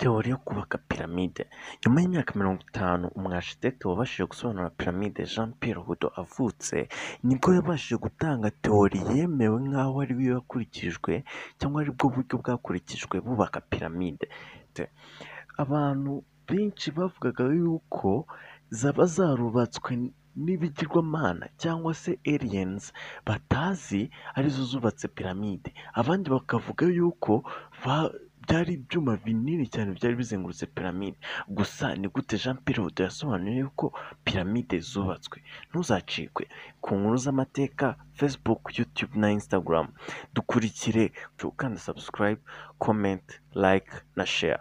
Teori yo kubaka piramide. Nyuma y'imyaka mirongo itanu umwashitekite wabashije gusobanura piramide Jean Pierre Houdot avutse, ni bwo yabashije gutanga teori yemewe nk'aho ariyo yakurikijwe cyangwa ari bwo buryo bwakurikijwe bubaka piramide. Abantu benshi bavugaga yuko zaba zarubatswe n'ibigirwamana cyangwa se aliens batazi ari zo zubatse piramide, abandi bakavuga yuko byari ibyuma binini cyane byari bizengurutse piramide, gusa ni gute Jean Pierre Houdot yasobanuye yuko piramide zubatswe? Ntuzacikwe ku nkuru z'amateka Facebook, YouTube na Instagram, dukurikire ukanda subscribe, comment, like na share.